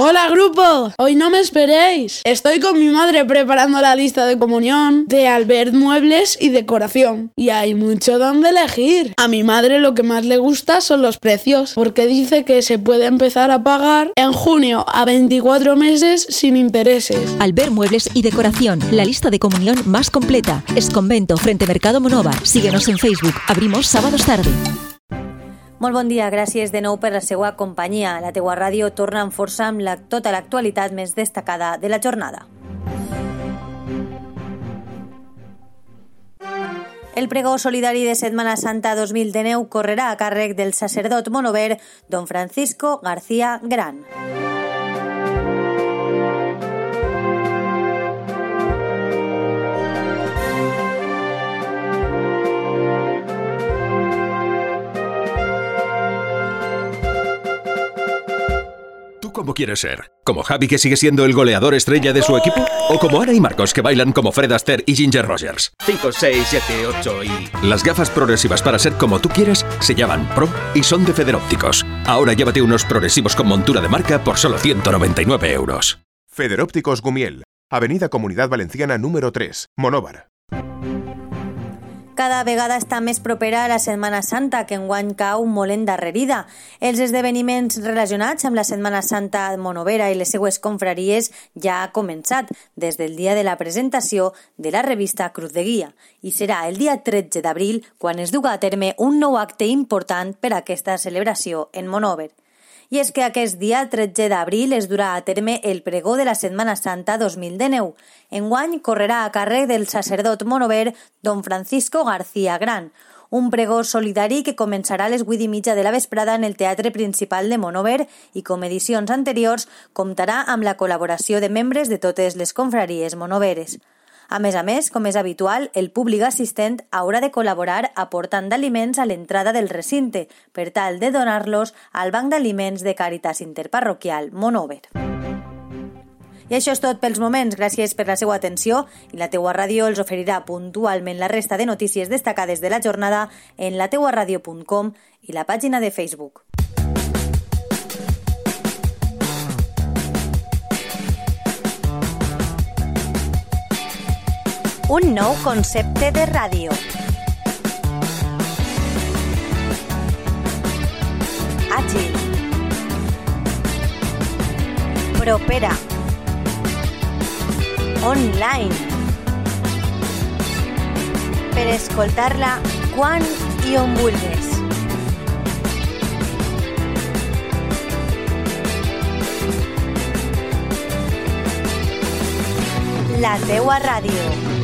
Hola grupo, hoy no me esperéis. Estoy con mi madre preparando la lista de comunión de Albert Muebles y Decoración. Y hay mucho donde elegir. A mi madre lo que más le gusta son los precios, porque dice que se puede empezar a pagar en junio a 24 meses sin intereses. Albert Muebles y Decoración, la lista de comunión más completa. Es convento frente Mercado Monóvar. Síguenos en Facebook. Abrimos sábados tarde. Molt bon dia, gràcies de nou per la seva companyia. La teua ràdio torna amb força amb la, tota l'actualitat més destacada de la jornada. El pregó solidari de Setmana Santa 2019 correrà a càrrec del sacerdot monover don Francisco García Gran. ¿Tú cómo quieres ser? ¿Como Javi que sigue siendo el goleador estrella de su equipo? ¿O como Ana y Marcos que bailan como Fred Astaire y Ginger Rogers? 5, 6, 7, 8 y... Las gafas progresivas para ser como tú quieres se llaman Pro y son de Federópticos. Ahora llévate unos progresivos con montura de marca por solo 199 euros. Federópticos Gumiel, Avenida Comunidad Valenciana número 3, Monóvar. Cada vegada està més propera a la Setmana Santa, que enguany cau molt endarrerida. Els esdeveniments relacionats amb la Setmana Santa monovera i les seues confraries ja ha començat des del dia de la presentació de la revista Cruz de Guia i serà el dia 13 d'abril quan es duga a terme un nou acte important per a aquesta celebració en Monover. I és que aquest dia 13 d'abril es durà a terme el pregó de la Setmana Santa 2019. Enguany correrà a càrrec del sacerdot monover don Francisco García Gran, un pregó solidari que començarà a les 8 i mitja de la vesprada en el Teatre Principal de Monover i, com edicions anteriors, comptarà amb la col·laboració de membres de totes les confraries monoveres. A més a més, com és habitual, el públic assistent haurà de col·laborar aportant d'aliments a l'entrada del recinte per tal de donar-los al Banc d'Aliments de Càritas Interparroquial Monover. I això és tot pels moments. Gràcies per la seva atenció i la teua ràdio els oferirà puntualment la resta de notícies destacades de la jornada en lateuaradio.com i la pàgina de Facebook. Un nou concepte de ràdio. Àgil. Propera. Online. Per escoltar-la quan i on. La teua ràdio.